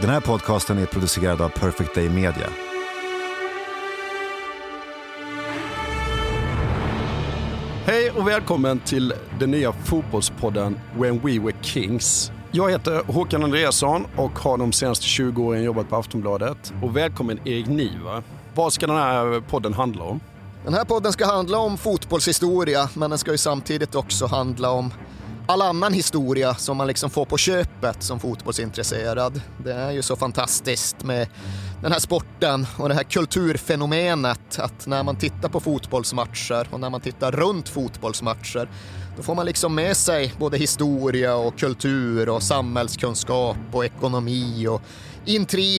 Den här podcasten är producerad av Perfect Day Media. Hej och välkommen till den nya fotbollspodden When We Were Kings. Jag heter Håkan Andreasson och har de senaste 20 åren jobbat på Aftonbladet. Och välkommen Erik Niva. Vad ska den här podden handla om? Den här podden ska handla om fotbollshistoria, men den ska ju samtidigt också handla om all annan historia som man liksom får på köpet som fotbollsintresserad. Det är ju så fantastiskt med den här sporten och det här kulturfenomenet att när man tittar på fotbollsmatcher och när man tittar runt fotbollsmatcher då får man liksom med sig både historia och kultur och samhällskunskap och ekonomi och intrig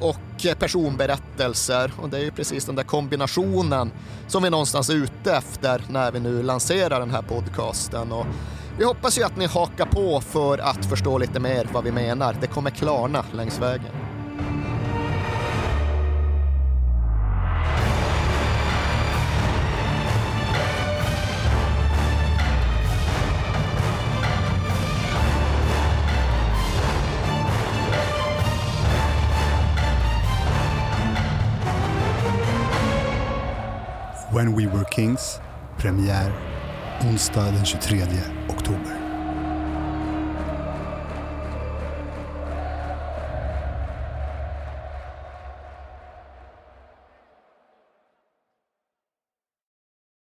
Och personberättelser och det är ju precis den där kombinationen som vi någonstans är ute efter när vi nu lanserar den här podcasten och vi hoppas ju att ni hakar på för att förstå lite mer vad vi menar. Det kommer klarna längs vägen. When We Were Kings. Premiär onsdag den 23 oktober.